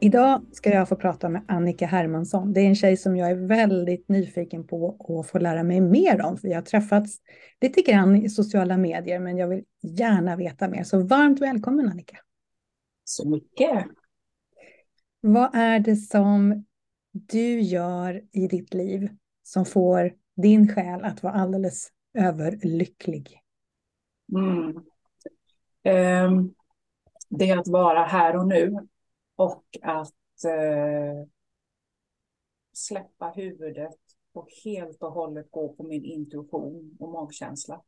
Idag ska jag få prata med Annika Hermansson. Det är en tjej som jag är väldigt nyfiken på att få lära mig mer om, för jag har träffats lite grann i sociala medier, men jag vill gärna veta mer. Så varmt välkommen Annika. Så mycket. Vad är det som du gör i ditt liv som får din själ att vara alldeles överlycklig? Mm. Um, det är att vara här och nu och att eh, släppa huvudet och helt och hållet gå på min intuition och magkänsla.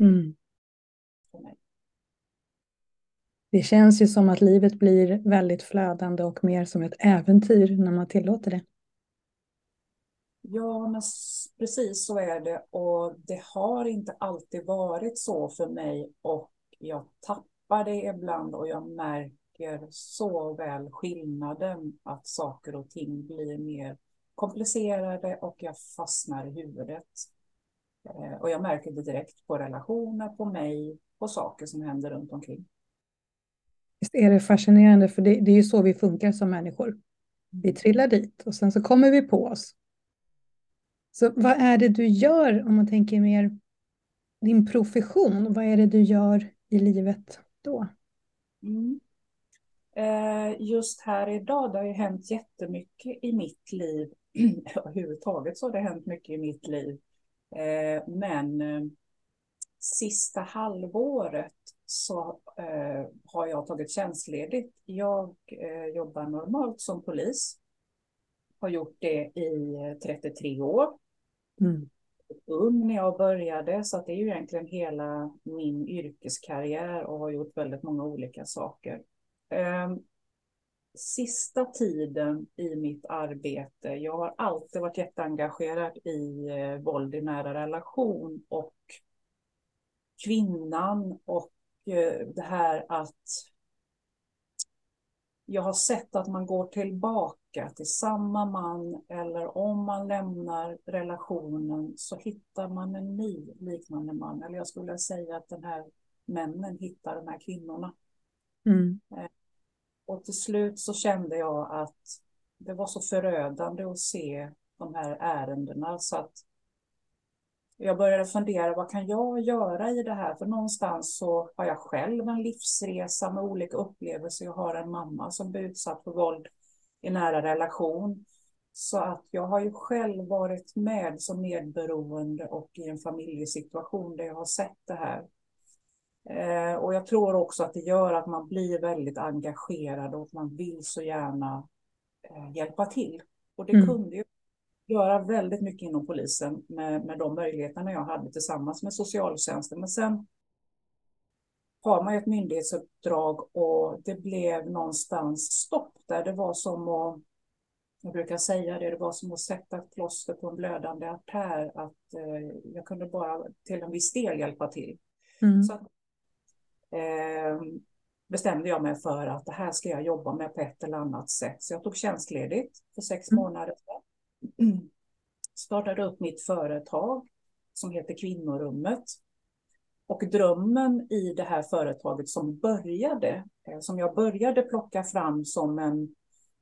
Mm. Det känns ju som att livet blir väldigt flödande och mer som ett äventyr när man tillåter det. Ja, men precis så är det. Och det har inte alltid varit så för mig. Och jag tappar det ibland och jag märker så väl skillnaden att saker och ting blir mer komplicerade och jag fastnar i huvudet. Eh, och jag märker det direkt på relationer, på mig, på saker som händer runt omkring. Visst är det fascinerande, för det, det är ju så vi funkar som människor. Vi trillar dit och sen så kommer vi på oss. Så vad är det du gör om man tänker mer din profession? Vad är det du gör i livet då? Mm. Eh, just här idag, det har ju hänt jättemycket i mitt liv. Överhuvudtaget så har det hänt mycket i mitt liv. Eh, men eh, sista halvåret så har jag tagit tjänstledigt. Jag jobbar normalt som polis. Har gjort det i 33 år. Mm ung när jag började, så det är ju egentligen hela min yrkeskarriär och har gjort väldigt många olika saker. Ehm, sista tiden i mitt arbete, jag har alltid varit jätteengagerad i eh, våld i nära relation och kvinnan och eh, det här att jag har sett att man går tillbaka till samma man eller om man lämnar relationen så hittar man en ny liknande man. Eller jag skulle säga att den här männen hittar de här kvinnorna. Mm. Och till slut så kände jag att det var så förödande att se de här ärendena så att jag började fundera, vad kan jag göra i det här? För någonstans så har jag själv en livsresa med olika upplevelser. Jag har en mamma som blir utsatt för våld i nära relation. Så att jag har ju själv varit med som medberoende och i en familjesituation där jag har sett det här. Eh, och jag tror också att det gör att man blir väldigt engagerad och att man vill så gärna eh, hjälpa till. Och det mm. kunde ju göra väldigt mycket inom polisen med, med de möjligheterna jag hade tillsammans med socialtjänsten. Men sen har man ju ett myndighetsuppdrag och det blev någonstans stopp där. Det var som att, jag brukar säga det, det var som att sätta ett plåster på en blödande artär. Att eh, jag kunde bara till en viss del hjälpa till. Mm. Så att, eh, bestämde jag mig för att det här ska jag jobba med på ett eller annat sätt. Så jag tog tjänstledigt för sex mm. månader startade upp mitt företag som heter Kvinnorummet. Och drömmen i det här företaget som började, eh, som jag började plocka fram som en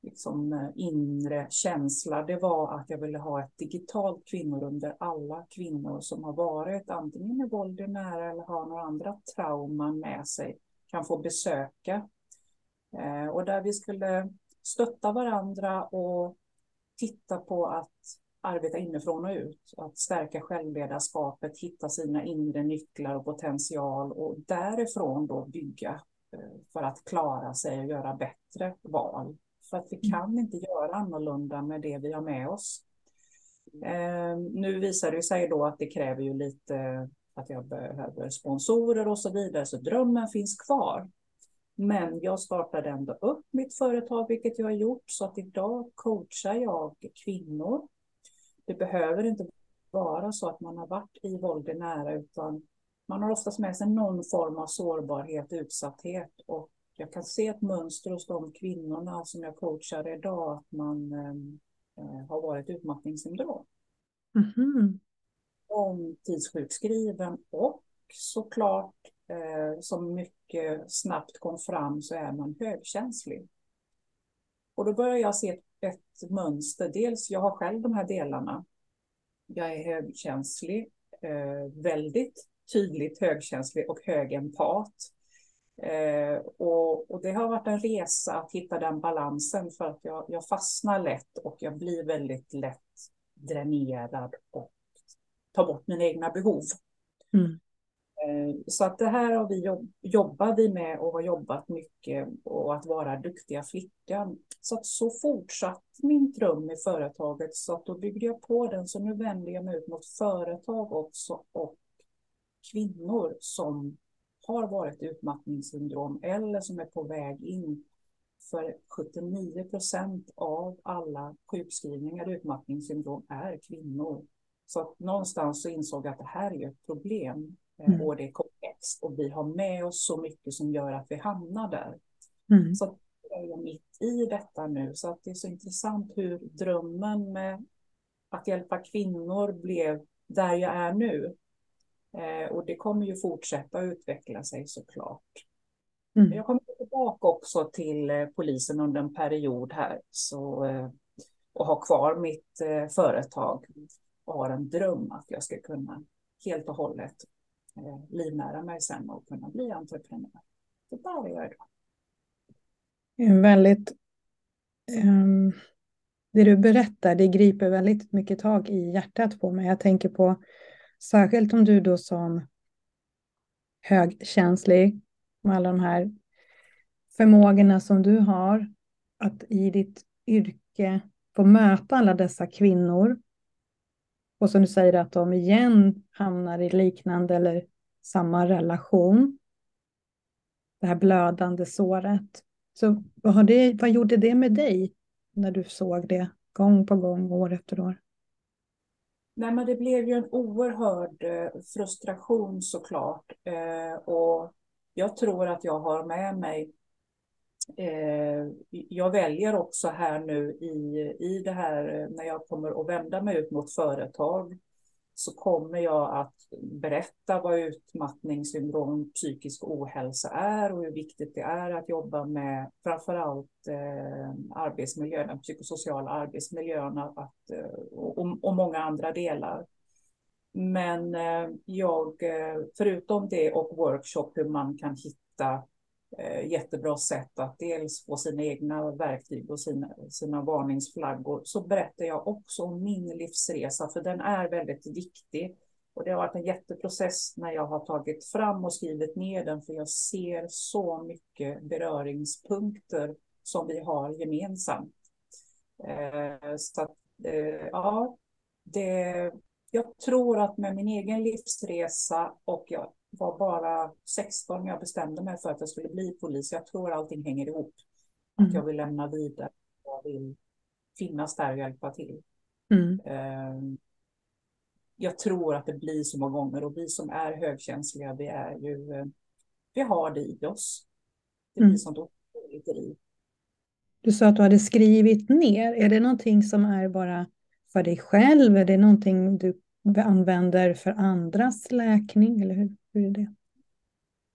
liksom, eh, inre känsla, det var att jag ville ha ett digitalt kvinnorum där alla kvinnor som har varit antingen i våld i nära eller har några andra trauman med sig kan få besöka. Eh, och där vi skulle stötta varandra och titta på att arbeta inifrån och ut, att stärka självledarskapet, hitta sina inre nycklar och potential och därifrån då bygga eh, för att klara sig och göra bättre val. För att vi kan inte göra annorlunda med det vi har med oss. Eh, nu visar det sig då att det kräver ju lite att jag behöver sponsorer och så vidare, så drömmen finns kvar. Men jag startade ändå upp mitt företag, vilket jag har gjort, så att idag coachar jag kvinnor. Det behöver inte vara så att man har varit i våld i nära, utan man har oftast med sig någon form av sårbarhet, utsatthet och jag kan se ett mönster hos de kvinnorna som jag coachar idag, att man eh, har varit utmattningssyndrom. Mm -hmm. Långtidssjukskriven och såklart eh, som mycket snabbt kom fram så är man högkänslig. Och då börjar jag se ett, ett mönster. Dels, jag har själv de här delarna. Jag är högkänslig, eh, väldigt tydligt högkänslig och hög empat. Eh, och, och, det har varit en resa att hitta den balansen för att jag, jag fastnar lätt och jag blir väldigt lätt dränerad och tar bort mina egna behov. Mm. Eh, så att det här har vi jobb, jobbar vi med och har jobbat mycket och att vara duktiga flickan. Så att så fortsatt min dröm i företaget så att då byggde jag på den så nu vänder jag mig ut mot företag också och kvinnor som har varit utmattningssyndrom eller som är på väg in. För 79 procent av alla sjukskrivningar utmattningssyndrom är kvinnor. Så någonstans så insåg jag att det här är ett problem eh, mm. och det är komplext och vi har med oss så mycket som gör att vi hamnar där. Mm. Så jag är mitt i detta nu så att det är så intressant hur drömmen med att hjälpa kvinnor blev där jag är nu. Eh, och det kommer ju fortsätta utveckla sig såklart. Mm. Jag kommer tillbaka också till eh, polisen under en period här så, eh, och har kvar mitt företag och har en dröm att jag ska kunna helt och hållet livnära mig sen och kunna bli entreprenör. Så där är jag idag. En väldigt... Um, det du berättar, det griper väldigt mycket tag i hjärtat på mig. Jag tänker på Särskilt om du då som högkänslig med alla de här förmågorna som du har att i ditt yrke få möta alla dessa kvinnor och som du säger att de igen hamnar i liknande eller samma relation. Det här blödande såret. Så vad, har det, vad gjorde det med dig när du såg det gång på gång, år efter år? Nej, men det blev ju en oerhörd eh, frustration såklart. Eh, och jag tror att jag har med mig eh, jag väljer också här nu i, i det här eh, när jag kommer att vända mig ut mot företag så kommer jag att berätta vad utmattningssyndrom, psykisk ohälsa är och hur viktigt det är att jobba med framförallt eh, arbetsmiljön, den psykosociala arbetsmiljön att, eh, och, och många andra delar. Men eh, jag, eh, förutom det och workshop, hur man kan hitta Eh, jättebra sätt att dels få sina egna verktyg och sina, sina varningsflaggor, så berättar jag också om min livsresa, för den är väldigt viktig. Och det har varit en jätteprocess när jag har tagit fram och skrivit ner den, för jag ser så mycket beröringspunkter som vi har gemensamt. Eh, så att, eh, ja, det, jag tror att med min egen livsresa och jag var bara 16 när jag bestämde mig för att jag skulle bli polis. Jag tror allting hänger ihop. Mm. Att jag vill lämna vidare. Jag vill finnas där och hjälpa till. Mm. Ehm, jag tror att det blir så många gånger och vi som är högkänsliga, vi är ju, eh, vi har det i oss. Det blir mm. sånt otroligt driv. Du sa att du hade skrivit ner. Är det någonting som är bara för dig själv? Är det någonting du använder för andras läkning? Eller hur? Hur är det?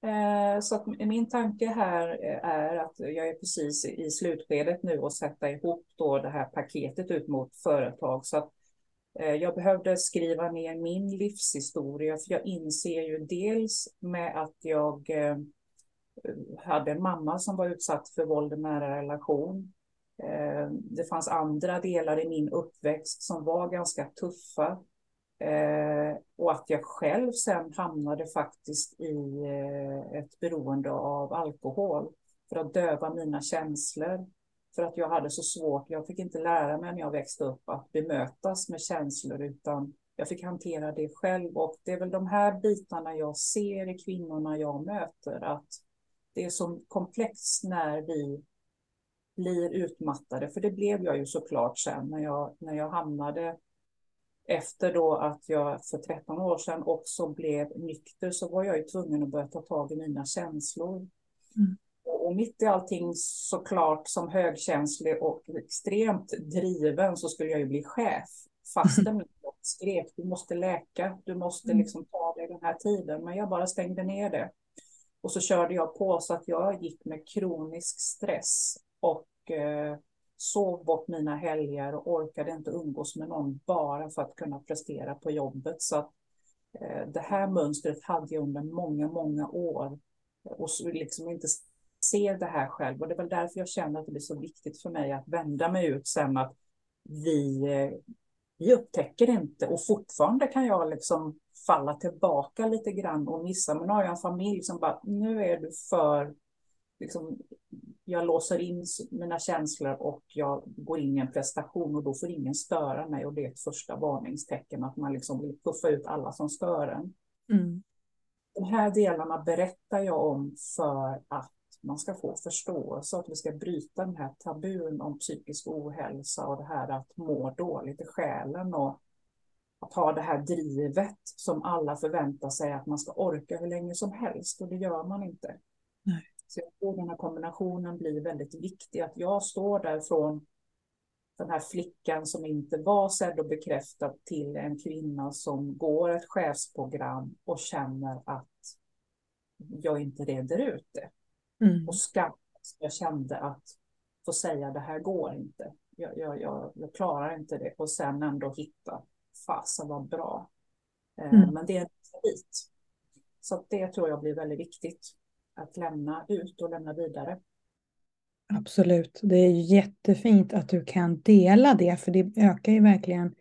Eh, så att min tanke här eh, är att jag är precis i slutskedet nu och sätta ihop då det här paketet ut mot företag. Så att eh, jag behövde skriva ner min livshistoria, för jag inser ju dels med att jag hade en mamma som var utsatt för våld i nära relation. Det fanns andra delar i min uppväxt som var ganska tuffa. Eh, och att jag själv sen hamnade faktiskt i eh, ett beroende av alkohol för att döva mina känslor. För att jag hade så svårt, jag fick inte lära mig när jag växte upp att bemötas med känslor utan jag fick hantera det själv och det är väl de här bitarna jag ser i kvinnorna jag möter att det är så komplext när vi blir utmattade, för det blev jag ju såklart sen när jag, när jag hamnade efter då att jag för 13 år sedan också blev nykter så var jag ju tvungen att börja ta tag i mina känslor. Mm. Och mitt i allting såklart som högkänslig och extremt driven så skulle jag ju bli chef. Fastän jag skrev du måste läka, du måste mm. liksom ta dig den här tiden. Men jag bara stängde ner det. Och så körde jag på så att jag gick med kronisk stress och eh, sov bort mina helger och orkade inte umgås med någon bara för att kunna prestera på jobbet. Så att, eh, det här mönstret hade jag under många, många år och liksom inte ser det här själv. Och det är väl därför jag känner att det blir så viktigt för mig att vända mig ut sen att vi, eh, vi upptäcker inte och fortfarande kan jag liksom falla tillbaka lite grann och missa. Men nu har jag en familj som bara, nu är du för liksom, jag låser in mina känslor och jag går in i en prestation och då får ingen störa mig och det är ett första varningstecken att man liksom vill puffa ut alla som stör en. Mm. De här delarna berättar jag om för att man ska få förståelse, att vi ska bryta den här tabun om psykisk ohälsa och det här att må dåligt i själen och att ha det här drivet som alla förväntar sig att man ska orka hur länge som helst och det gör man inte. Så jag tror den här kombinationen blir väldigt viktig, att jag står där från den här flickan som inte var sedd och bekräftad till en kvinna som går ett chefsprogram och känner att jag inte reder ut det. Mm. Och skam, jag kände att få säga det här går inte. Jag, jag, jag, jag klarar inte det och sen ändå hitta, fasen vad bra. Eh, mm. Men det är en bit. Så det tror jag blir väldigt viktigt att lämna ut och lämna vidare. Absolut, det är jättefint att du kan dela det, för det ökar ju verkligen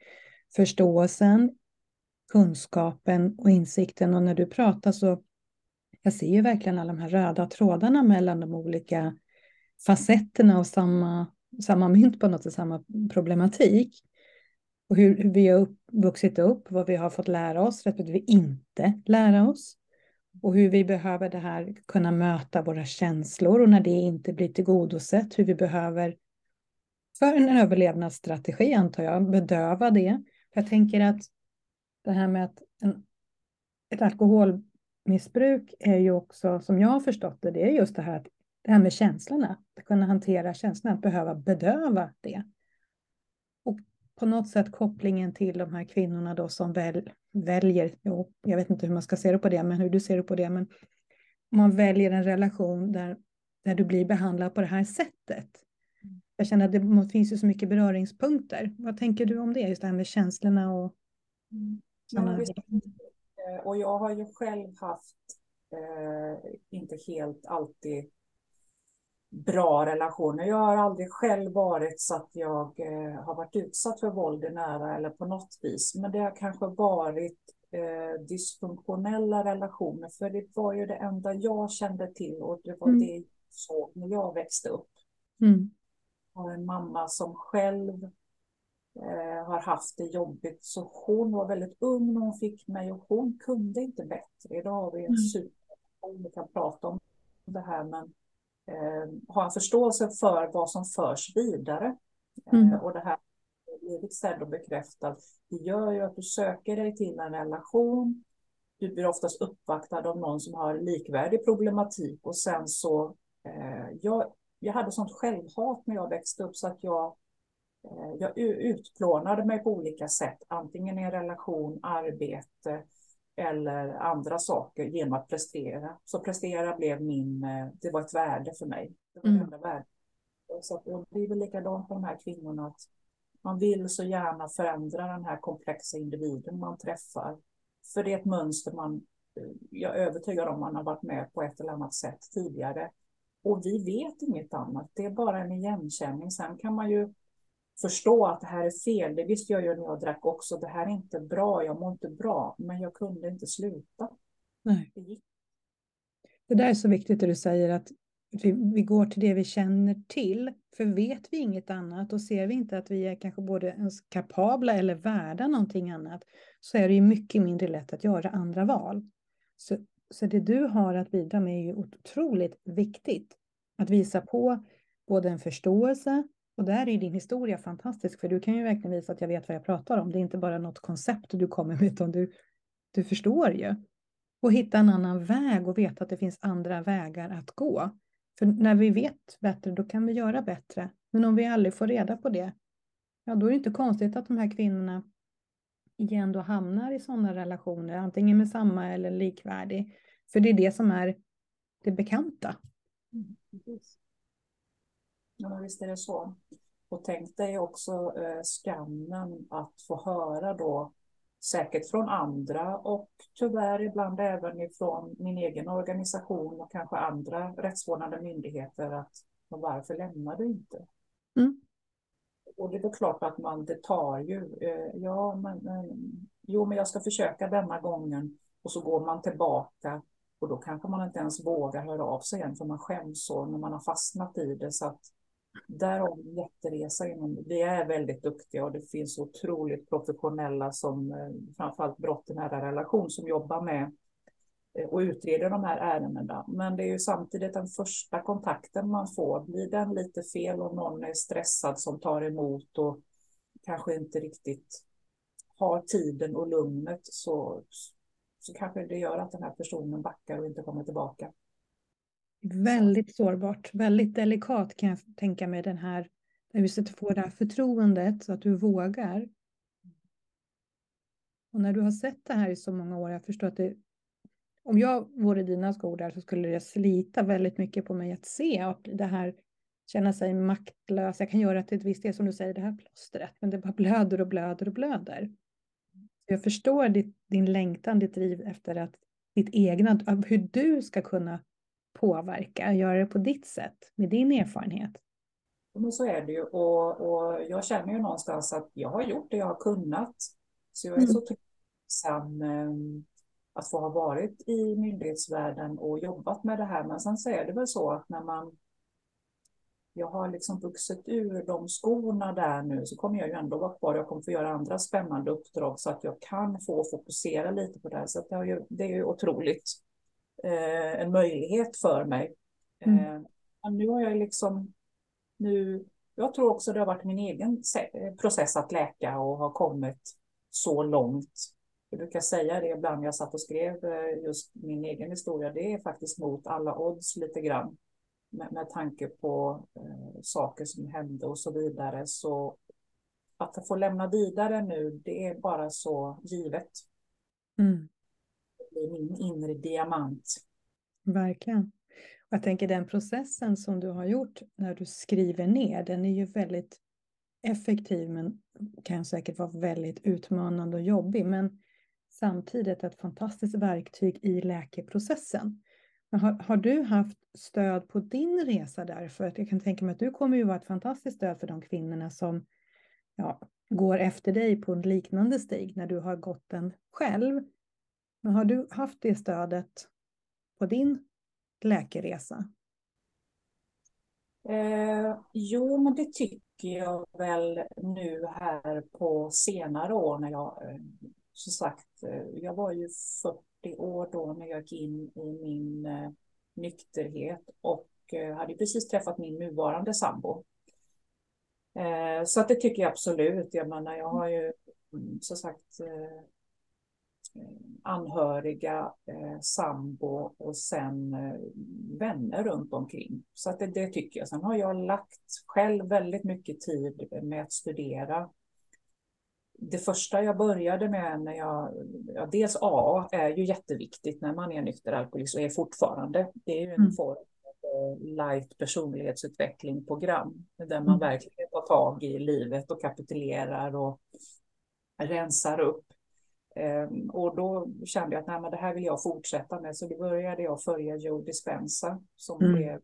förståelsen, kunskapen och insikten. Och när du pratar så jag ser ju verkligen alla de här röda trådarna mellan de olika facetterna av samma, samma mynt på något sätt, samma problematik. Och hur, hur vi har upp, vuxit upp, vad vi har fått lära oss, respektive inte lära oss och hur vi behöver det här kunna möta våra känslor och när det inte blir tillgodosett, hur vi behöver för en överlevnadsstrategi antar jag, bedöva det. Jag tänker att det här med att en, ett alkoholmissbruk är ju också, som jag har förstått det, det är just det här, att, det här med känslorna, att kunna hantera känslorna, att behöva bedöva det. Och på något sätt kopplingen till de här kvinnorna då som väl, väljer, jo, jag vet inte hur man ska se det på det, men hur du ser det på det, men man väljer en relation där, där du blir behandlad på det här sättet. Jag känner att det finns ju så mycket beröringspunkter. Vad tänker du om det, just det här med känslorna och mm. Ja, eh, och jag har ju själv haft, eh, inte helt alltid bra relationer. Jag har aldrig själv varit så att jag eh, har varit utsatt för våld i nära eller på något vis. Men det har kanske varit eh, dysfunktionella relationer. För det var ju det enda jag kände till och det var mm. det jag såg när jag växte upp. Mm. Jag har en mamma som själv eh, har haft det jobbigt. Så hon var väldigt ung när hon fick mig och hon kunde inte bättre. Idag har vi en mm. super vi kan prata om det här men eh, ha en förståelse för vad som förs vidare. Eh, mm. och det här blivit sedd och bekräftad. Det gör ju att du söker dig till en relation. Du blir oftast uppvaktad av någon som har likvärdig problematik och sen så eh, jag, jag hade sånt självhat när jag växte upp så att jag eh, jag utplånade mig på olika sätt, antingen i en relation, arbete, eller andra saker genom att prestera. Så prestera blev min, eh, det var ett värde för mig. Det var mm. värde. Så att, och det är väl likadant för de här kvinnorna att man vill så gärna förändra den här komplexa individen man träffar. För det är ett mönster man, eh, jag är övertygad om man har varit med på ett eller annat sätt tidigare. Och vi vet inget annat, det är bara en igenkänning. Sen kan man ju förstå att det här är fel. Det visste jag ju när jag drack också. Det här är inte bra, jag mår inte bra. Men jag kunde inte sluta. Nej. Det, där är så viktigt det du säger att vi, vi, går till det vi känner till. För vet vi inget annat och ser vi inte att vi är kanske både ens kapabla eller värda någonting annat så är det ju mycket mindre lätt att göra andra val. Så så det du har att bidra med är ju otroligt viktigt. Att visa på både en förståelse och där är din historia fantastisk, för du kan ju verkligen visa att jag vet vad jag pratar om. Det är inte bara något koncept du kommer med, utan du, du förstår ju. Och hitta en annan väg och veta att det finns andra vägar att gå. För när vi vet bättre, då kan vi göra bättre. Men om vi aldrig får reda på det, ja då är det inte konstigt att de här kvinnorna igen då hamnar i sådana relationer, antingen med samma eller likvärdig. För det är det som är det bekanta. Mm, Ja, visst är det så. Och tänk dig också eh, skammen att få höra då, säkert från andra och tyvärr ibland även ifrån min egen organisation och kanske andra rättsvårdande myndigheter att varför lämnar du inte? Mm. Och det är klart att man, det tar ju, eh, ja men, eh, jo men jag ska försöka denna gången och så går man tillbaka och då kanske man inte ens vågar höra av sig igen för man skäms så när man har fastnat i det så att där har vi en jätteresa inom Vi är väldigt duktiga och det finns otroligt professionella som eh, framförallt brott i nära relation som jobbar med eh, och utreder de här ärendena. Men det är ju samtidigt den första kontakten man får. Blir den lite fel och någon är stressad som tar emot och kanske inte riktigt har tiden och lugnet så, så kanske det gör att den här personen backar och inte kommer tillbaka. Väldigt sårbart, väldigt delikat kan jag tänka mig den här, när du få det här förtroendet så att du vågar. Och när du har sett det här i så många år, jag förstår att det, om jag vore dina skor där så skulle det slita väldigt mycket på mig att se att det här känna sig maktlös. Jag kan göra till ett visst del som du säger, det här plåstret, men det bara blöder och blöder och blöder. Jag förstår ditt, din längtan, ditt driv efter att ditt egna, hur du ska kunna påverka, göra det på ditt sätt med din erfarenhet. Men så är det ju och, och jag känner ju någonstans att jag har gjort det jag har kunnat. Så jag är mm. så tacksam ehm, att få ha varit i myndighetsvärlden och jobbat med det här. Men sen så är det väl så att när man jag har liksom vuxit ur de skorna där nu så kommer jag ju ändå vara kvar. Jag kommer få göra andra spännande uppdrag så att jag kan få fokusera lite på det här. Så det, ju, det är ju otroligt eh, en möjlighet för mig. Mm. Eh, nu har jag liksom, nu, jag tror också det har varit min egen process att läka och har kommit så långt. Jag brukar säga det ibland, jag satt och skrev eh, just min egen historia, det är faktiskt mot alla odds lite grann. Med, med tanke på eh, saker som hände och så vidare. Så att få lämna vidare nu, det är bara så givet. Mm min inre diamant. Verkligen. Och jag tänker den processen som du har gjort när du skriver ner, den är ju väldigt effektiv men kan säkert vara väldigt utmanande och jobbig. Men samtidigt ett fantastiskt verktyg i läkeprocessen. Men har, har, du haft stöd på din resa där? För att jag kan tänka mig att du kommer ju vara ett fantastiskt stöd för de kvinnorna som ja, går efter dig på en liknande stig när du har gått den själv. Men har du haft det stödet på din läkeresa? Eh, jo, men det tycker jag väl nu här på senare år när jag, eh, som sagt, eh, jag var ju 40 år då när jag gick in i min eh, nykterhet och eh, hade precis träffat min nuvarande sambo. Eh, så att det tycker jag absolut. Jag menar, jag har ju mm, som sagt eh, anhöriga, eh, sambo och sen eh, vänner runt omkring. Så att det, det, tycker jag. Sen har jag lagt själv väldigt mycket tid med att studera. Det första jag började med när jag, ja, dels A är ju jätteviktigt när man är nykter alkoholist och är fortfarande. Det är ju en mm. form av light personlighetsutveckling program där man mm. verkligen tar tag i livet och kapitulerar och rensar upp och då kände jag att nej, det här vill jag fortsätta med, så då började jag följa Joe Dispenza som mm. blev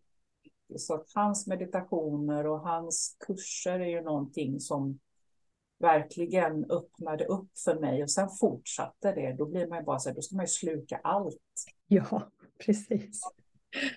så att hans meditationer och hans kurser är ju någonting som verkligen öppnade upp för mig och sen fortsatte det. Då blir man ju bara så här, då ska man ju sluka allt. Ja, precis.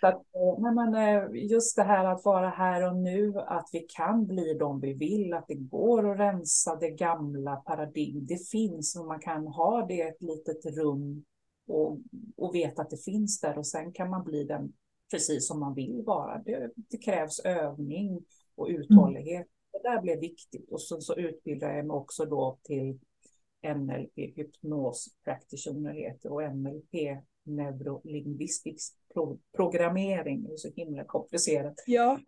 Så att, nej, men, eh, just det här att vara här och nu, att vi kan bli de vi vill, att det går att rensa det gamla paradigm. Det finns och man kan ha det ett litet rum och, och veta att det finns där och sen kan man bli den precis som man vill vara. Det, det krävs övning och uthållighet. Mm. Det där blev viktigt och så, så utbildade jag mig också då till NLP, hypnos practitioner heter och NLP, neurolingvistisk pro programmering, det är så himla komplicerat. Ja.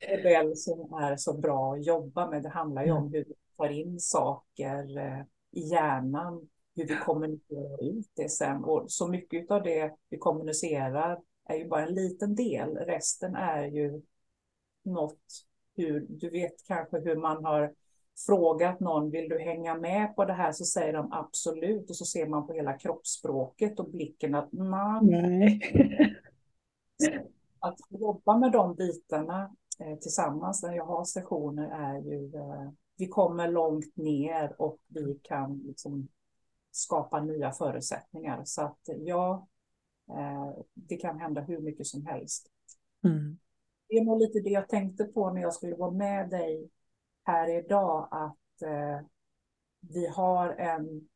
Det är som är så bra att jobba med. Det handlar ju om hur vi tar in saker eh, i hjärnan, hur vi kommunicerar ut det sen. Och så mycket av det vi kommunicerar är ju bara en liten del. Resten är ju något hur, du vet kanske hur man har frågat någon, vill du hänga med på det här? Så säger de absolut och så ser man på hela kroppsspråket och blicken att nej. Att jobba med de bitarna eh, tillsammans när jag har sessioner är ju, eh, vi kommer långt ner och vi kan liksom skapa nya förutsättningar. Så att ja, eh, det kan hända hur mycket som helst. Mm. Det är nog lite det jag tänkte på när jag skulle vara med dig här idag att eh, vi har en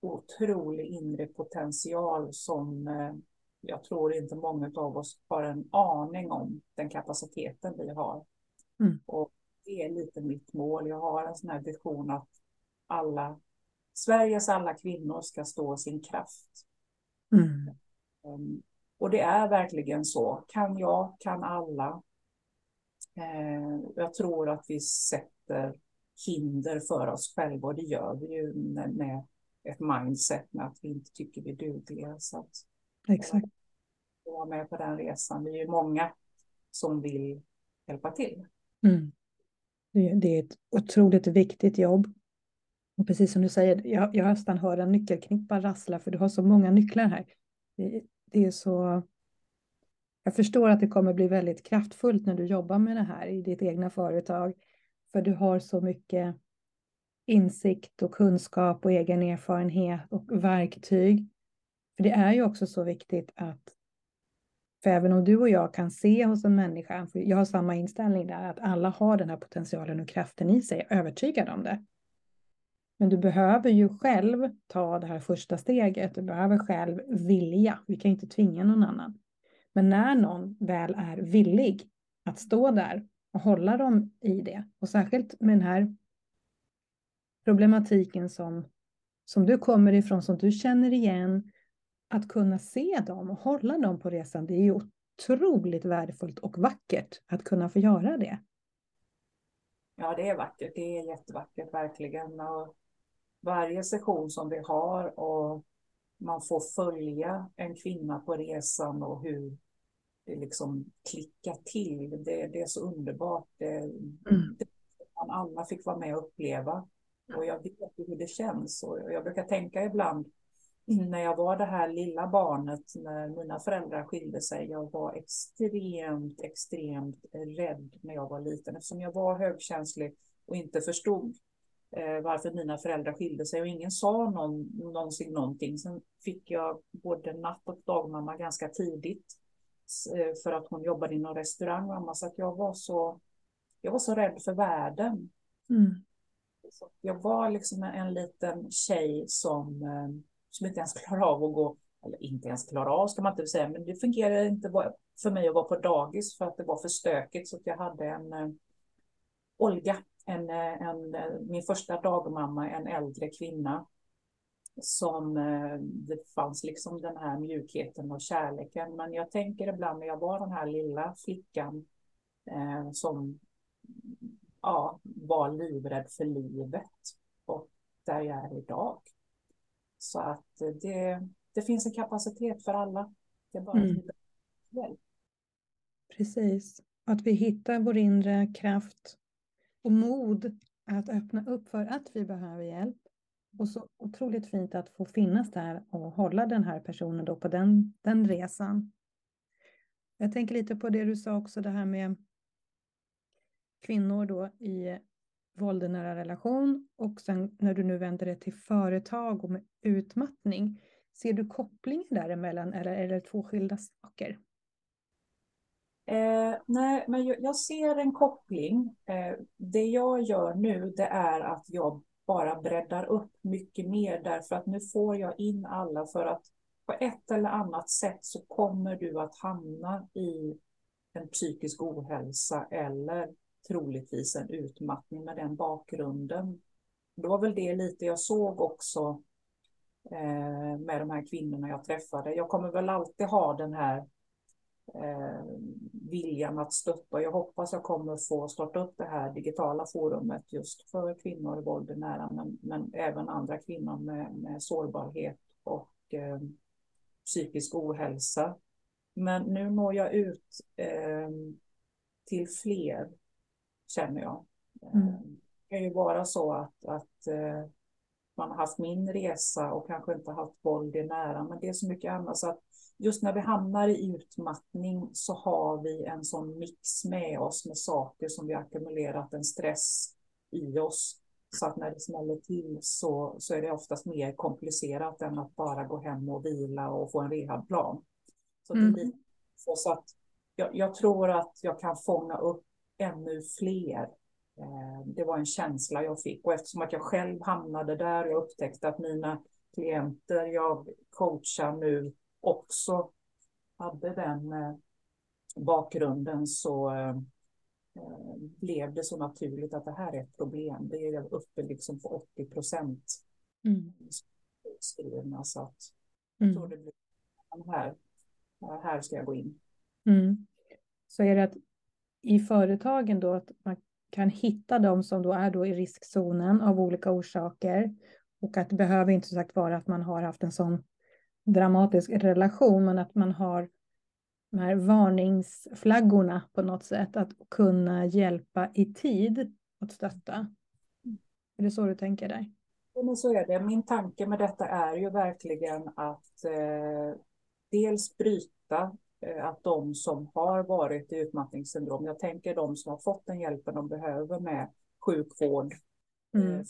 otrolig inre potential som eh, jag tror inte många av oss har en aning om den kapaciteten vi har. Mm. Och det är lite mitt mål. Jag har en sån här vision att alla Sveriges alla kvinnor ska stå sin kraft. Mm. Um, och det är verkligen så. Kan jag, kan alla. Eh, jag tror att vi sätter hinder för oss själva och det gör vi ju med, med ett mindset med att vi inte tycker vi är dugliga. Så att, Exakt. Jag var med på den resan. Vi är ju många som vill hjälpa till. Mm. Det, det är ett otroligt viktigt jobb. Och precis som du säger, jag, jag nästan hör en nyckelknippa rassla för du har så många nycklar här. Det, det är så jag förstår att det kommer bli väldigt kraftfullt när du jobbar med det här i ditt egna företag, för du har så mycket insikt och kunskap och egen erfarenhet och verktyg. För det är ju också så viktigt att, för även om du och jag kan se hos en människa, för jag har samma inställning där, att alla har den här potentialen och kraften i sig, jag är övertygad om det. Men du behöver ju själv ta det här första steget, du behöver själv vilja, vi kan inte tvinga någon annan. Men när någon väl är villig att stå där och hålla dem i det, och särskilt med den här problematiken som, som du kommer ifrån, som du känner igen, att kunna se dem och hålla dem på resan, det är ju otroligt värdefullt och vackert att kunna få göra det. Ja, det är vackert. Det är jättevackert, verkligen. Och varje session som vi har och man får följa en kvinna på resan och hur liksom klickar till. Det, det är så underbart. Det, mm. det man alla fick vara med och uppleva. Och jag vet hur det känns. Och jag brukar tänka ibland när jag var det här lilla barnet när mina föräldrar skilde sig. Jag var extremt, extremt rädd när jag var liten eftersom jag var högkänslig och inte förstod eh, varför mina föräldrar skilde sig och ingen sa någon, någonsin någonting. Sen fick jag både natt och dagmamma ganska tidigt för att hon jobbade inom restaurang mamma, så att jag var så, jag var så rädd för världen. Mm. jag var liksom en liten tjej som, eh, som inte ens klarade av att gå, eller inte ens klarade av ska man inte säga, men det fungerade inte för mig att vara på dagis för att det var för stökigt så att jag hade en äh, Olga en, en, min första dagmamma, en äldre kvinna som eh, det fanns liksom den här mjukheten och kärleken. Men jag tänker ibland när jag var den här lilla flickan eh, som ja, var livrädd för livet och där jag är idag. Så att det, det finns en kapacitet för alla. Det är bara mm. hjälp. Precis. Att vi hittar vår inre kraft och mod att öppna upp för att vi behöver hjälp. Och så otroligt fint att få finnas där och hålla den här personen då på den, den resan. Jag tänker lite på det du sa också, det här med kvinnor då i våld i nära relation och sen när du nu vänder dig till företag och med utmattning. Ser du kopplingen däremellan eller är det två skilda saker? Eh, nej, men jag, jag, ser en koppling. Eh, det jag gör nu det är att jag bara breddar upp mycket mer därför att nu får jag in alla för att på ett eller annat sätt så kommer du att hamna i en psykisk ohälsa eller troligtvis en utmattning med den bakgrunden. Det var väl det lite jag såg också eh, med de här kvinnorna jag träffade. Jag kommer väl alltid ha den här eh, viljan att stötta. Jag hoppas jag kommer få starta upp det här digitala forumet just för kvinnor i våld i nära, men, men även andra kvinnor med, med sårbarhet och eh, psykisk ohälsa. Men nu når jag ut eh, till fler, känner jag. Mm. Eh, det kan ju vara så att, att eh, man har haft min resa och kanske inte haft våld i nära, men det är så mycket annat. Så att just när vi hamnar i utmattning så har vi en sån mix med oss med saker som vi ackumulerat en stress i oss. Så att när det smäller till så, så är det oftast mer komplicerat än att bara gå hem och vila och få en rehabplan. Så, mm. det så, att jag, jag, tror att jag kan fånga upp ännu fler. Eh, det var en känsla jag fick och eftersom att jag själv hamnade där och upptäckte att mina klienter jag coachar nu också hade den eh, bakgrunden så eh, eh, blev det så naturligt att det här är ett problem. Det är uppe liksom på 80 procent mm. skrivna så att jag mm. tror det blir här, här ska jag gå in. Mm. Så är det att i företagen då att man kan hitta de som då är då i riskzonen av olika orsaker och att det behöver inte sagt vara att man har haft en sån dramatisk relation, men att man har de här varningsflaggorna på något sätt, att kunna hjälpa i tid att stötta. Är det så du tänker dig? Ja, men så är det. Min tanke med detta är ju verkligen att eh, dels bryta eh, att de som har varit i utmattningssyndrom, jag tänker de som har fått den hjälpen de behöver med sjukvård, mm. eh,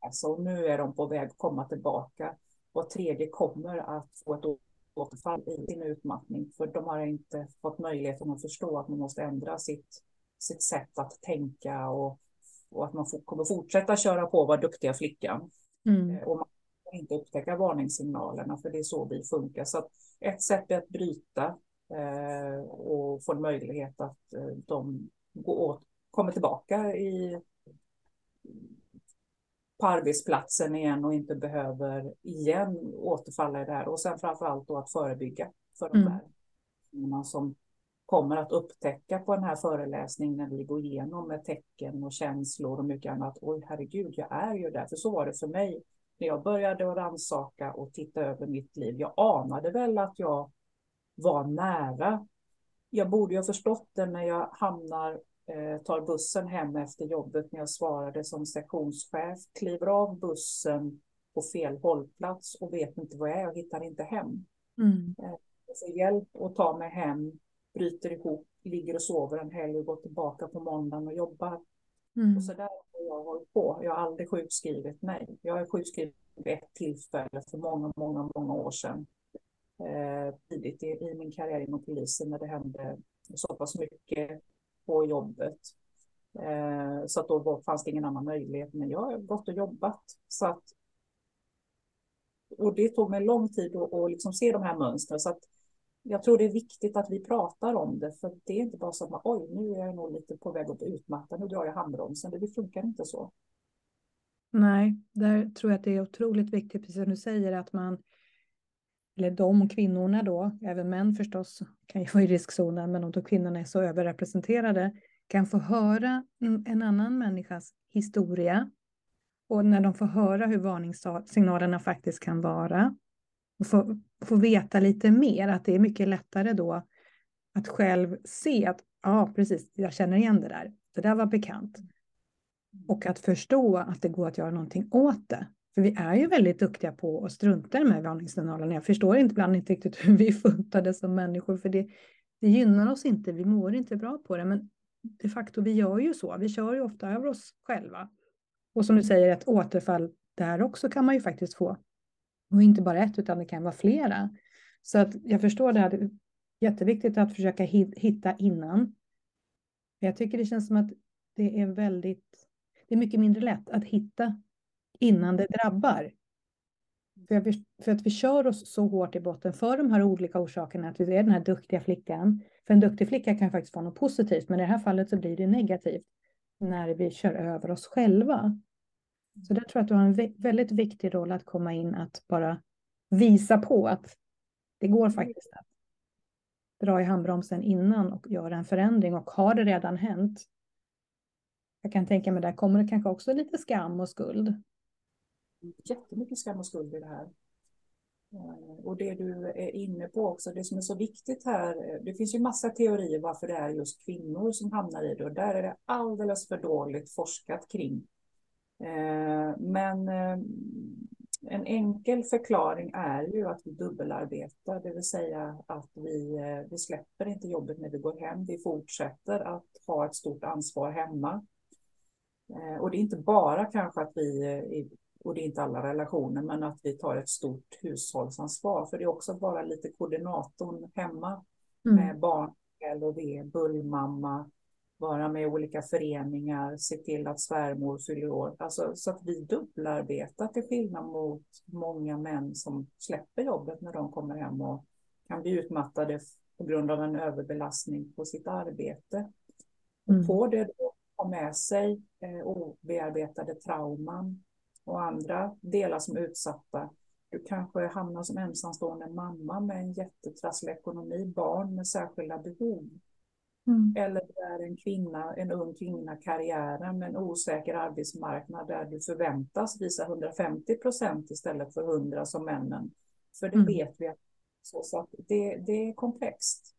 alltså, nu är de på väg att komma tillbaka var tredje kommer att få ett återfall i sin utmattning, för de har inte fått möjligheten att förstå att man måste ändra sitt, sitt sätt att tänka och, och att man kommer fortsätta köra på och vara duktiga flickan. Mm. Eh, och man kan inte upptäcka varningssignalerna, för det är så vi funkar. Så ett sätt är att bryta eh, och få en möjlighet att eh, de går åt, kommer tillbaka i på arbetsplatsen igen och inte behöver igen återfalla i det här. Och sen framför allt då att förebygga för de mm. där som kommer att upptäcka på den här föreläsningen när vi går igenom med tecken och känslor och mycket annat. Oj, herregud, jag är ju där. För så var det för mig när jag började att rannsaka och titta över mitt liv. Jag anade väl att jag var nära. Jag borde ju ha förstått det när jag hamnar tar bussen hem efter jobbet när jag svarade som sektionschef, kliver av bussen på fel hållplats och vet inte var jag är och hittar inte hem. Mm. Eh, får hjälp att ta mig hem, bryter ihop, ligger och sover en helg och går tillbaka på måndagen och jobbar. Mm. Och så där har jag hållit på. Jag har aldrig sjukskrivit mig. Jag har sjukskrivit vid ett tillfälle för många, många, många år sedan. Eh, tidigt i, i min karriär inom polisen när det hände så pass mycket på jobbet. Eh, så att då fanns det ingen annan möjlighet. Men jag har gått och jobbat. Så att, och det tog mig lång tid att, att liksom se de här mönstren. Så att jag tror det är viktigt att vi pratar om det. För det är inte bara så att oj, nu är jag nog lite på väg att bli utmattad. Nu drar jag handbromsen. Det funkar inte så. Nej, där tror jag att det är otroligt viktigt, precis som du säger, att man eller de kvinnorna då, även män förstås kan ju vara i riskzonen, men om då kvinnorna är så överrepresenterade, kan få höra en annan människas historia. Och när de får höra hur varningssignalerna faktiskt kan vara och få, få veta lite mer, att det är mycket lättare då att själv se att ja, precis, jag känner igen det där. Det där var bekant. Och att förstå att det går att göra någonting åt det. För vi är ju väldigt duktiga på att strunta i de här varningssignalerna. Jag förstår inte ibland inte riktigt hur vi funtade som människor, för det, det gynnar oss inte. Vi mår inte bra på det, men de facto, vi gör ju så. Vi kör ju ofta över oss själva. Och som du säger, ett återfall där också kan man ju faktiskt få. Och inte bara ett, utan det kan vara flera. Så att jag förstår det här. Det är jätteviktigt att försöka hitta innan. Jag tycker det känns som att det är väldigt, det är mycket mindre lätt att hitta innan det drabbar. För att, vi, för att vi kör oss så hårt i botten för de här olika orsakerna, att vi är den här duktiga flickan. För en duktig flicka kan faktiskt vara något positivt, men i det här fallet så blir det negativt när vi kör över oss själva. Så där tror jag att du har en väldigt viktig roll att komma in att bara visa på att det går faktiskt att dra i handbromsen innan och göra en förändring. Och har det redan hänt, jag kan tänka mig där kommer det kanske också lite skam och skuld. Jättemycket skam och skuld i det här. Eh, och det du är inne på också, det som är så viktigt här, eh, det finns ju massa teorier varför det är just kvinnor som hamnar i det och där är det alldeles för dåligt forskat kring. Eh, men en enkel förklaring är ju att vi dubbelarbetar, det vill säga att vi, vi släpper inte jobbet när vi går hem. Vi fortsätter att ha ett stort ansvar hemma. Och det är inte bara kanske att vi och det är inte alla relationer, men att vi tar ett stort hushållsansvar. För det är också bara lite koordinatorn hemma mm. med barn, LOV, bullmamma, vara med i olika föreningar, se till att svärmor fyller år. Alltså, så att vi dubbelarbetar till skillnad mot många män som släpper jobbet när de kommer hem och kan bli utmattade på grund av en överbelastning på sitt arbete. Mm. Och på det då ha med sig eh, obearbetade trauman, och andra delar som utsatta. Du kanske hamnar som ensamstående mamma med en jättetrasslig ekonomi, barn med särskilda behov. Mm. Eller du är en kvinna, en ung kvinna, karriären med en osäker arbetsmarknad där du förväntas visa 150 procent istället för 100 som männen. För det mm. vet vi så, så det, det är komplext.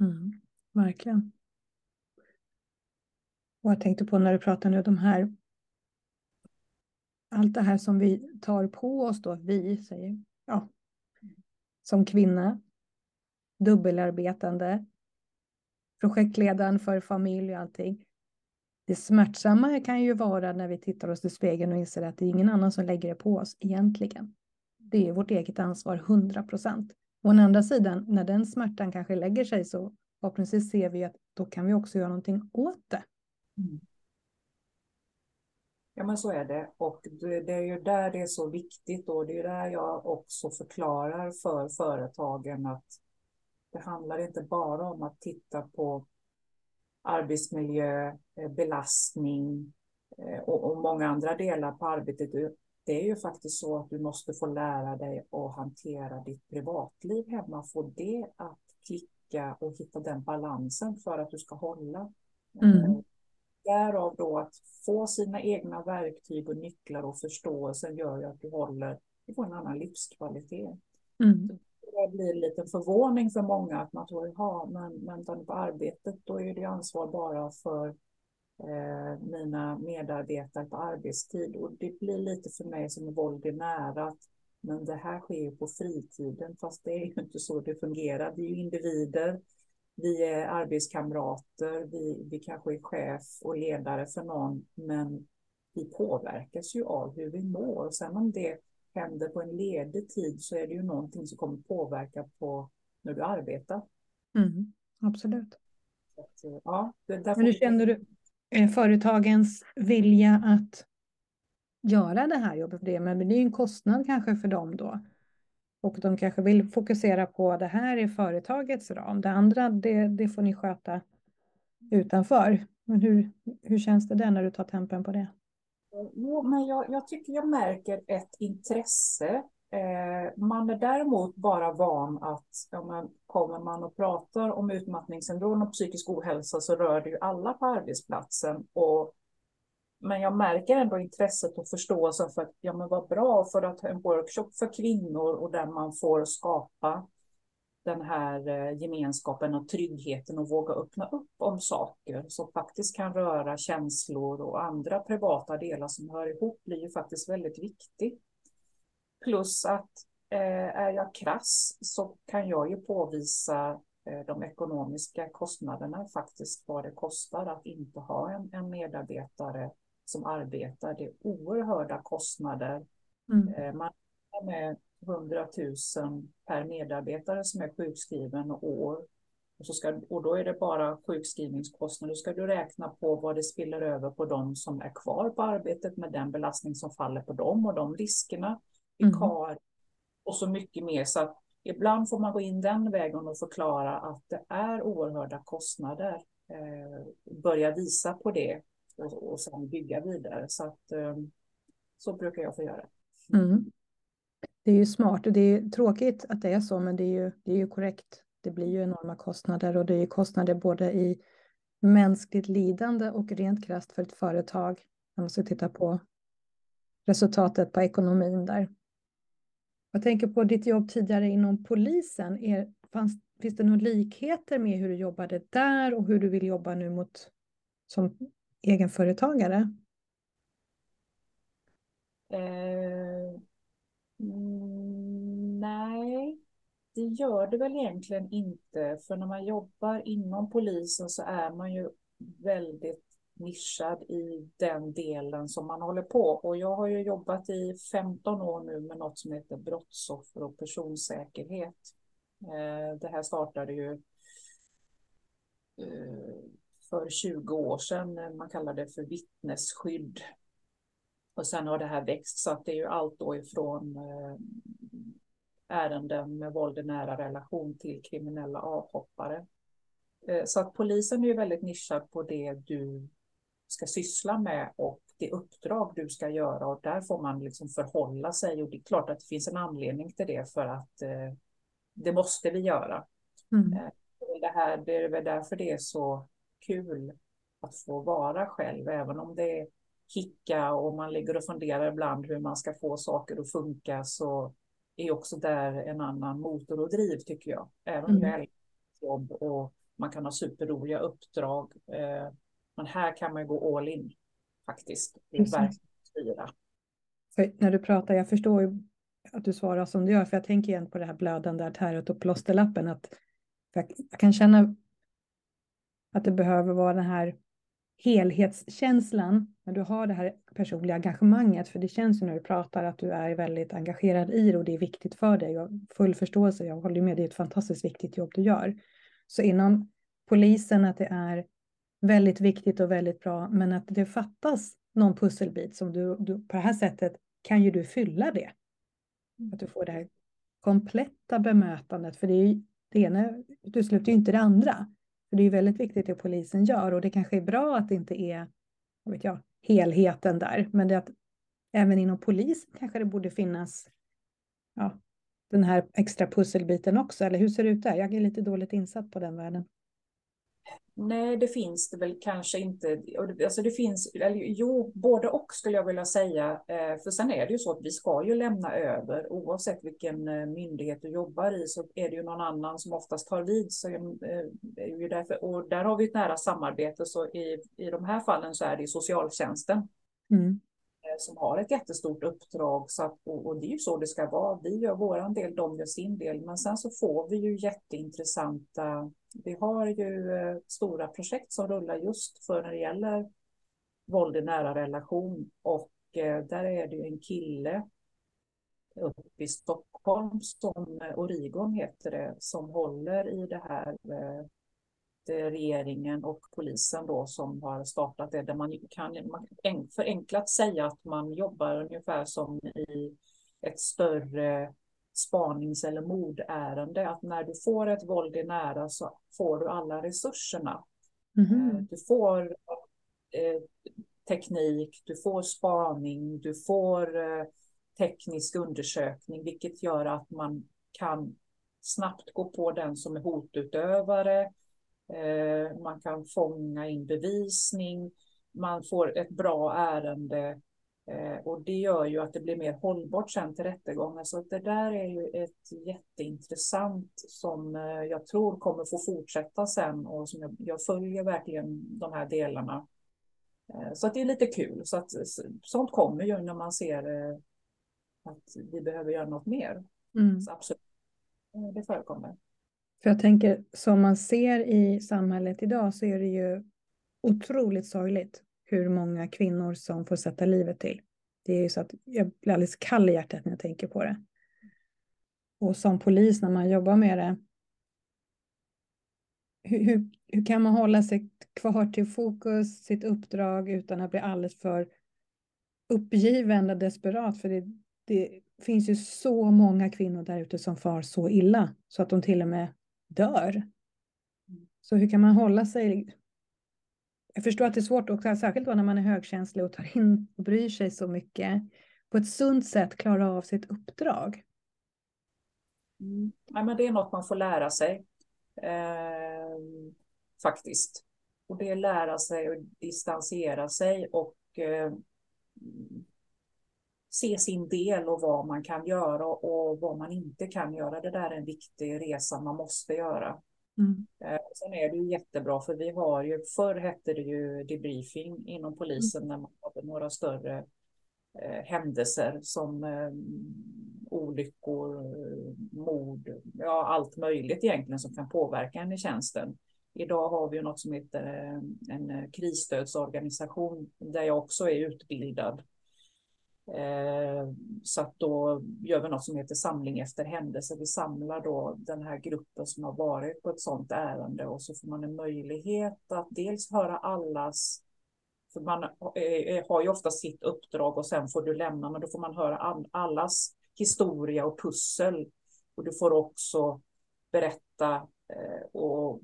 Mm. Verkligen. Och jag tänkte på när du pratar nu om de här allt det här som vi tar på oss då, vi säger, ja, som kvinna, dubbelarbetande, projektledaren för familj och allting. Det smärtsamma kan ju vara när vi tittar oss i spegeln och inser att det är ingen annan som lägger det på oss egentligen. Det är vårt eget ansvar, 100 procent. Å andra sidan, när den smärtan kanske lägger sig så förhoppningsvis ser vi att då kan vi också göra någonting åt det. Mm. Ja, men så är det. Och det är ju där det är så viktigt och det är där jag också förklarar för företagen att det handlar inte bara om att titta på arbetsmiljö, eh, belastning eh, och, många andra delar på arbetet. Det är ju faktiskt så att du måste få lära dig att hantera ditt privatliv hemma, få det att klicka och hitta den balansen för att du ska hålla. Eh, mm. Därav då att få sina egna verktyg och nycklar och förståelsen gör ju att du håller, du får en annan livskvalitet. Mm. Det blir lite förvåning för många att man tror, ja, men, men på arbetet då är det ansvar bara för eh, mina medarbetare på arbetstid och det blir lite för mig som våld i nära. Men det här sker ju på fritiden, fast det är ju inte så det fungerar. Det är ju individer vi är arbetskamrater, vi, vi kanske är chef och ledare för någon, men vi påverkas ju av hur vi mår. Sen om det händer på en ledig tid så är det ju någonting som kommer påverka på när du arbetar. Mm, absolut. Att, ja, Men hur känner du eh, företagens vilja att göra det här jobbet? Det, men det är ju en kostnad kanske för dem då. Och de kanske vill fokusera på det här i företagets ram. Det andra, det, det får ni sköta utanför. Men hur, hur känns det där när du tar tempen på det? Jo, men jag, jag tycker jag märker ett intresse. Eh, man är däremot bara van att ja, men, kommer man och pratar om utmattningssyndrom och psykisk ohälsa så rör det ju alla på arbetsplatsen. Och men jag märker ändå intresset och förståelsen för att ja, men vad bra för att ha en workshop för kvinnor och där man får skapa den här eh, gemenskapen och tryggheten och våga öppna upp om saker som faktiskt kan röra känslor och andra privata delar som hör ihop blir ju faktiskt väldigt viktigt. Plus att eh, är jag krass så kan jag ju påvisa eh, de ekonomiska kostnaderna, faktiskt vad det kostar att inte ha en, en medarbetare som arbetar. Det är oerhörda kostnader. Mm. Eh, man har med 100 000 per medarbetare som är sjukskriven och år. Och, så ska, och då är det bara sjukskrivningskostnader. Då ska du räkna på vad det spiller över på de som är kvar på arbetet med den belastning som faller på dem och de riskerna. Vikar mm. och så mycket mer. Så att ibland får man gå in den vägen och förklara att det är oerhörda kostnader. Eh, börja visa på det och, och sen bygga vidare. Så, att, eh, så brukar jag få göra. Mm. Det är ju smart och det är tråkigt att det är så, men det är ju, det är ju korrekt. Det blir ju enorma kostnader och det är kostnader både i mänskligt lidande och rent krasst för ett företag. Man måste titta på resultatet på ekonomin där. Jag tänker på ditt jobb tidigare inom polisen. Är, fanns, finns det några likheter med hur du jobbade där och hur du vill jobba nu mot som egenföretagare? Eh, mm, nej, det gör det väl egentligen inte. För när man jobbar inom polisen så är man ju väldigt nischad i den delen som man håller på. Och jag har ju jobbat i 15 år nu med något som heter brottsoffer och personsäkerhet. Eh, det här startade ju eh, för 20 år sedan. Man kallar det för vittnesskydd. Och sen har det här växt så att det är ju allt då ifrån eh, ärenden med våld i nära relation till kriminella avhoppare. Så att polisen är ju väldigt nischad på det du ska syssla med och det uppdrag du ska göra och där får man liksom förhålla sig och det är klart att det finns en anledning till det för att eh, det måste vi göra. Mm. Eh, det, här, det är väl därför det är så kul att få vara själv, även om det är hicka och man ligger och funderar ibland hur man ska få saker att funka så är också där en annan motor och driv tycker jag. Även om mm. jag älskar jobb och man kan ha superroliga uppdrag. Eh, men här kan man gå all in faktiskt. styra. För när du pratar, jag förstår ju att du svarar som du gör, för jag tänker igen på det här blödande artäret och plåsterlappen. Att jag, jag kan känna att det behöver vara den här helhetskänslan när du har det här personliga engagemanget. För det känns ju när du pratar att du är väldigt engagerad i det och det är viktigt för dig. Jag har full förståelse, jag håller med, det är ett fantastiskt viktigt jobb du gör. Så inom polisen att det är väldigt viktigt och väldigt bra, men att det fattas någon pusselbit som du, du på det här sättet kan ju du fylla det. Mm. Att du får det här kompletta bemötandet, för det, är ju, det ena utesluter ju inte det andra. För det är ju väldigt viktigt det polisen gör och det kanske är bra att det inte är vad vet jag, helheten där, men det att även inom polisen kanske det borde finnas ja, den här extra pusselbiten också, eller hur ser det ut där? Jag är lite dåligt insatt på den världen. Nej, det finns det väl kanske inte. Alltså det finns, eller jo, både och skulle jag vilja säga. Eh, för sen är det ju så att vi ska ju lämna över, oavsett vilken eh, myndighet du jobbar i, så är det ju någon annan som oftast tar vid. Så eh, är ju därför, och där har vi ett nära samarbete, så i, i de här fallen så är det socialtjänsten. Mm. Eh, som har ett jättestort uppdrag, så att, och, och det är ju så det ska vara. Vi gör vår del, de gör sin del, men sen så får vi ju jätteintressanta vi har ju eh, stora projekt som rullar just för när det gäller våld i nära relation och eh, där är det ju en kille uppe i Stockholm som Origon heter det som håller i det här regeringen och polisen då som har startat det där man kan förenklat säga att man jobbar ungefär som i ett större spanings eller mordärende, att när du får ett våld i nära så får du alla resurserna. Mm. Du får eh, teknik, du får spaning, du får eh, teknisk undersökning, vilket gör att man kan snabbt gå på den som är hotutövare. Eh, man kan fånga in bevisning, man får ett bra ärende Eh, och det gör ju att det blir mer hållbart sen till rättegången. Så det där är ju ett jätteintressant som eh, jag tror kommer få fortsätta sen och som jag, jag följer verkligen de här delarna. Så att det är lite kul. Så att, sånt kommer ju när man ser att vi behöver göra något mer. Mm. Så absolut, det förekommer. För jag tänker, som man ser i samhället idag så är det ju otroligt sorgligt hur många kvinnor som får sätta livet till. Det är ju så att jag blir alldeles kall i hjärtat när jag tänker på det. Och som polis när man jobbar med det hur, hur, hur kan man hålla sig kvar till fokus, sitt uppdrag utan att bli alldeles för uppgiven och desperat? För det, det finns ju så många kvinnor där ute som far så illa så att de till och med dör. Så hur kan man hålla sig? Jag förstår att det är svårt, också, särskilt då när man är högkänslig och tar in och bryr sig så mycket, på ett sunt sätt klara av sitt uppdrag. Mm. Ja, men det är något man får lära sig, eh, faktiskt. Och det är lära sig att distansera sig och eh, se sin del och vad man kan göra och vad man inte kan göra. Det där är en viktig resa man måste göra. Mm. Eh, sen är det ju jättebra för vi har ju, förr hette det ju debriefing inom polisen mm. när man hade några större eh, händelser som eh, olyckor, mord, ja allt möjligt egentligen som kan påverka en i tjänsten. Idag har vi ju något som heter eh, en krisstödsorganisation där jag också är utbildad Eh, så att då gör vi något som heter samling efter händelse. Vi samlar då den här gruppen som har varit på ett sådant ärende och så får man en möjlighet att dels höra allas för man eh, har ju ofta sitt uppdrag och sen får du lämna, men då får man höra allas historia och pussel. Och du får också berätta eh, och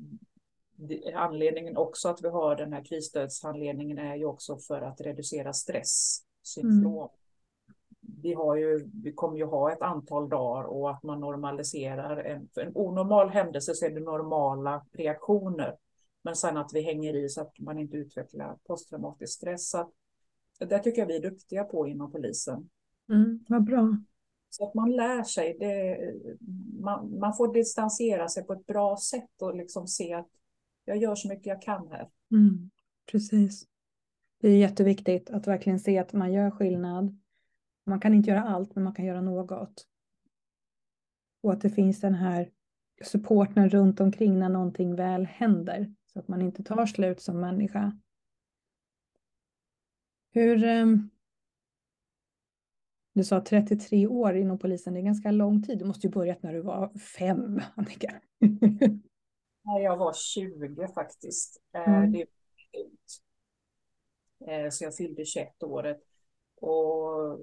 anledningen också att vi har den här krisstödshandledningen är ju också för att reducera stresssyndrom. Mm vi, har ju, vi kommer ju ha ett antal dagar och att man normaliserar. En, en onormal händelse så är det normala reaktioner. Men sen att vi hänger i så att man inte utvecklar posttraumatisk stress. Så det tycker jag vi är duktiga på inom polisen. Mm, vad bra. Så att man lär sig. Det, man, man får distansera sig på ett bra sätt och liksom se att jag gör så mycket jag kan här. Mm, precis. Det är jätteviktigt att verkligen se att man gör skillnad man kan inte göra allt, men man kan göra något. Och att det finns den här supporten runt omkring när någonting väl händer, så att man inte tar slut som människa. Hur... Ehm, du sa 33 år inom polisen, det är ganska lång tid. Du måste ju börjat när du var fem, Annika. Nej, jag var 20 faktiskt. Eh, mm. Det eh, så jag fyllde 21 året. Och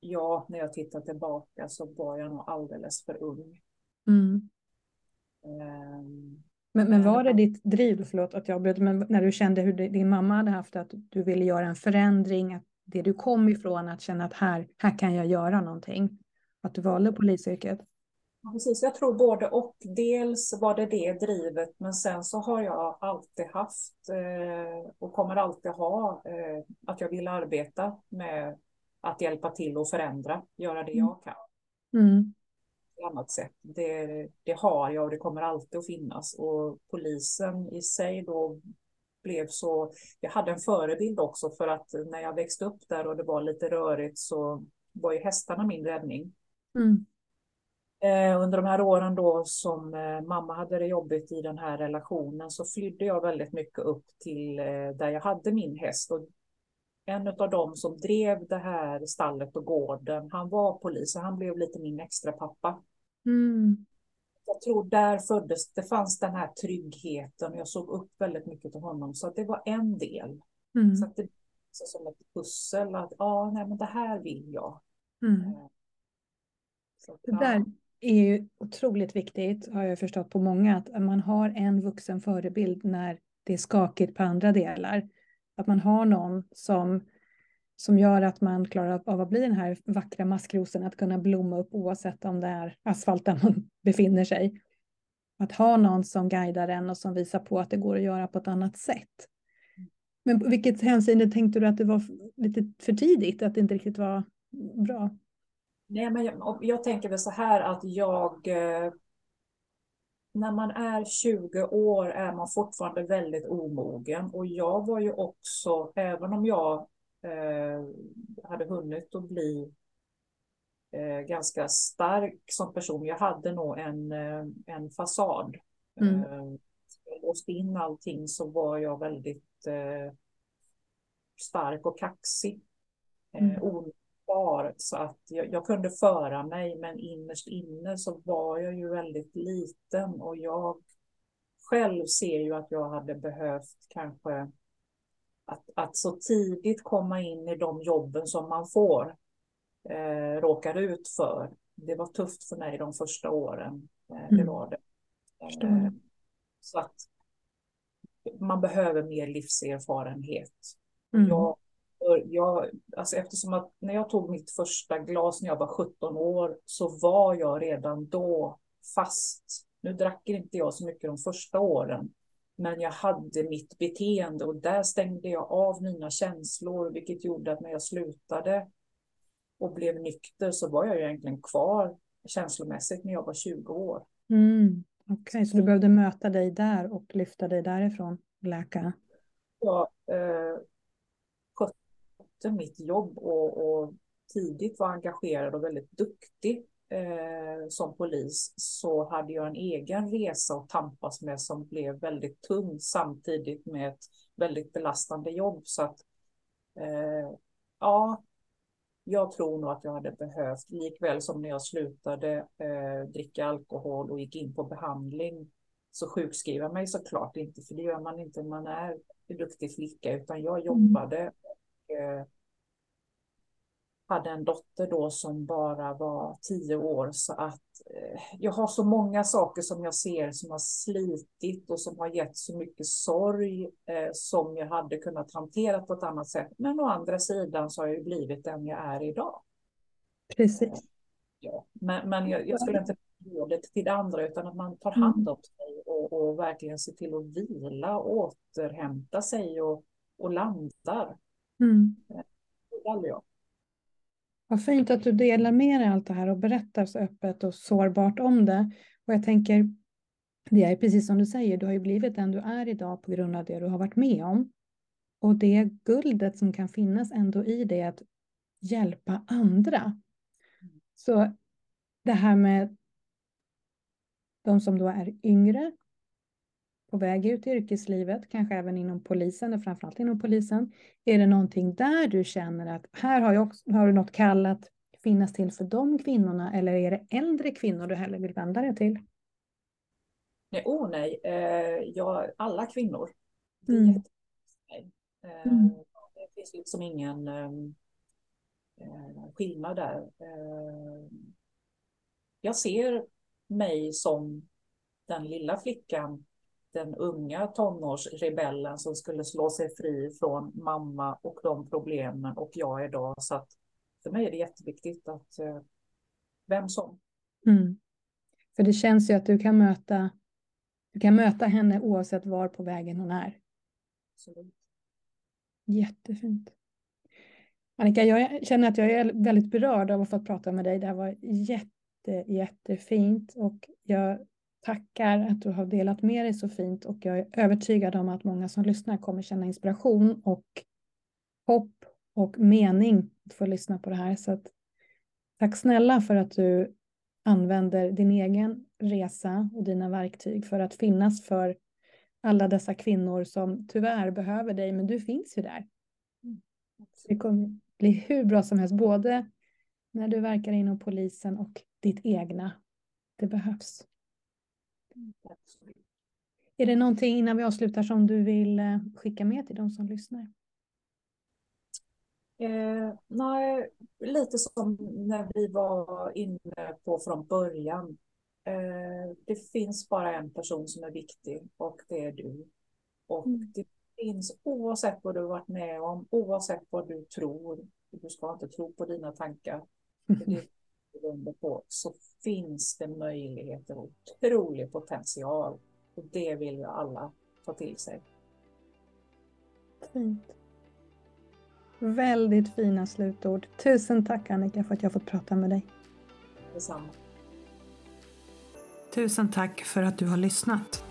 ja, när jag tittar tillbaka så var jag nog alldeles för ung. Mm. Um, men, men var det ditt driv, förlåt att jag bröt, men när du kände hur din mamma hade haft att du ville göra en förändring, att det du kom ifrån, att känna att här, här kan jag göra någonting, att du valde polisyrket? Ja, precis, jag tror både och. Dels var det det drivet, men sen så har jag alltid haft eh, och kommer alltid ha eh, att jag vill arbeta med att hjälpa till och förändra, göra det jag kan. Mm. annat sätt. Det, det har jag och det kommer alltid att finnas. Och polisen i sig då blev så... Jag hade en förebild också för att när jag växte upp där och det var lite rörigt så var ju hästarna min räddning. Mm. Eh, under de här åren då som eh, mamma hade det jobbigt i den här relationen så flydde jag väldigt mycket upp till eh, där jag hade min häst. Och en av dem som drev det här stallet och gården, han var polis och han blev lite min extra pappa. Mm. Jag tror där föddes, det fanns den här tryggheten och jag såg upp väldigt mycket till honom så att det var en del. Mm. Så att det så som ett pussel att ja, nej men det här vill jag. Mm. Eh, så, det där är ju otroligt viktigt har jag förstått på många att man har en vuxen förebild när det är skakigt på andra delar. Att man har någon som, som gör att man klarar av att bli den här vackra maskrosen, att kunna blomma upp oavsett om det är asfalt där man befinner sig. Att ha någon som guidar en och som visar på att det går att göra på ett annat sätt. Men på vilket hänseende tänkte du att det var lite för tidigt, att det inte riktigt var bra? Nej, men jag, jag tänker väl så här att jag eh, när man är 20 år är man fortfarande väldigt omogen och jag var ju också, även om jag eh, hade hunnit att bli eh, ganska stark som person, jag hade nog en, eh, en fasad. Mm. Eh, jag låste in allting så var jag väldigt eh, stark och kaxig. Eh, mm kvar så att jag, jag, kunde föra mig men innerst inne så var jag ju väldigt liten och jag själv ser ju att jag hade behövt kanske att, att så tidigt komma in i de jobben som man får, eh, råkar ut för. Det var tufft för mig de första åren. Eh, det mm. var det. Eh, så att man behöver mer livserfarenhet. Mm. Jag, jag, alltså eftersom att när jag tog mitt första glas när jag var 17 år så var jag redan då fast. Nu drack inte jag så mycket de första åren, men jag hade mitt beteende och där stängde jag av mina känslor, vilket gjorde att när jag slutade och blev nykter så var jag egentligen kvar känslomässigt när jag var 20 år. Mm. Okej, okay, så du behövde möta dig där och lyfta dig därifrån, läka? Jag eh, skötte mitt jobb och, och tidigt var engagerad och väldigt duktig eh, som polis så hade jag en egen resa att tampas med som blev väldigt tung samtidigt med ett väldigt belastande jobb. Så att eh, ja, jag tror nog att jag hade behövt, likväl som när jag slutade eh, dricka alkohol och gick in på behandling, så sjukskriva mig såklart inte, för det gör man inte när man är en duktig flicka, utan jag mm. jobbade eh, hade en dotter då som bara var tio år så att eh, jag har så många saker som jag ser som har slitit och som har gett så mycket sorg eh, som jag hade kunnat hantera på ett annat sätt. Men å andra sidan så har jag blivit den jag är idag. Precis. Ja. Men, men jag, jag skulle inte ge det till andra utan att man tar hand mm. om sig och, och verkligen ser till att vila, återhämta sig och, och landar. Mm. Det jag. Vad fint att du delar med dig allt det här och berättar så öppet och sårbart om det. Och jag tänker, det är precis som du säger, du har ju blivit den du är idag på grund av det du har varit med om. Och det guldet som kan finnas ändå i det att hjälpa andra. Så det här med de som då är yngre, på väg ut i yrkeslivet, kanske även inom polisen, och framförallt inom polisen. Är det någonting där du känner att här har, jag också, har du något kall att finnas till för de kvinnorna eller är det äldre kvinnor du hellre vill vända dig till? Nej, oh nej, eh, ja, alla kvinnor. Det, mm. eh, mm. det finns liksom ingen ehm, eh, skillnad där. Eh, jag ser mig som den lilla flickan den unga tonårsrebellen som skulle slå sig fri från mamma och de problemen och jag idag. Så att för mig är det jätteviktigt att eh, vem som. Mm. För det känns ju att du kan möta du kan möta henne oavsett var på vägen hon är. Absolut. Jättefint. Annika, jag känner att jag är väldigt berörd av att få prata med dig. Det här var jätte, jättefint och jag tackar att du har delat med dig så fint och jag är övertygad om att många som lyssnar kommer känna inspiration och hopp och mening att få lyssna på det här. Så att, tack snälla för att du använder din egen resa och dina verktyg för att finnas för alla dessa kvinnor som tyvärr behöver dig, men du finns ju där. Det kommer bli hur bra som helst, både när du verkar inom polisen och ditt egna. Det behövs. Är det någonting innan vi avslutar som du vill eh, skicka med till de som lyssnar? Eh, nej, lite som när vi var inne på från början. Eh, det finns bara en person som är viktig och det är du. Och mm. det finns oavsett vad du har varit med om, oavsett vad du tror. Du ska inte tro på dina tankar. Mm. Det på, så finns det möjligheter och otrolig potential och det vill ju alla ta till sig. Fint. Väldigt fina slutord. Tusen tack Annika för att jag fått prata med dig. Detsamma. Tusen tack för att du har lyssnat.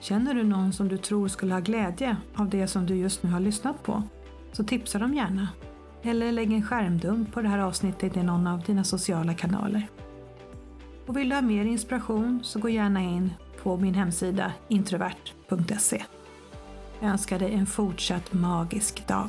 Känner du någon som du tror skulle ha glädje av det som du just nu har lyssnat på? Så tipsa dem gärna. Eller lägg en skärmdump på det här avsnittet i någon av dina sociala kanaler. Och vill du ha mer inspiration så gå gärna in på min hemsida introvert.se. Jag önskar dig en fortsatt magisk dag.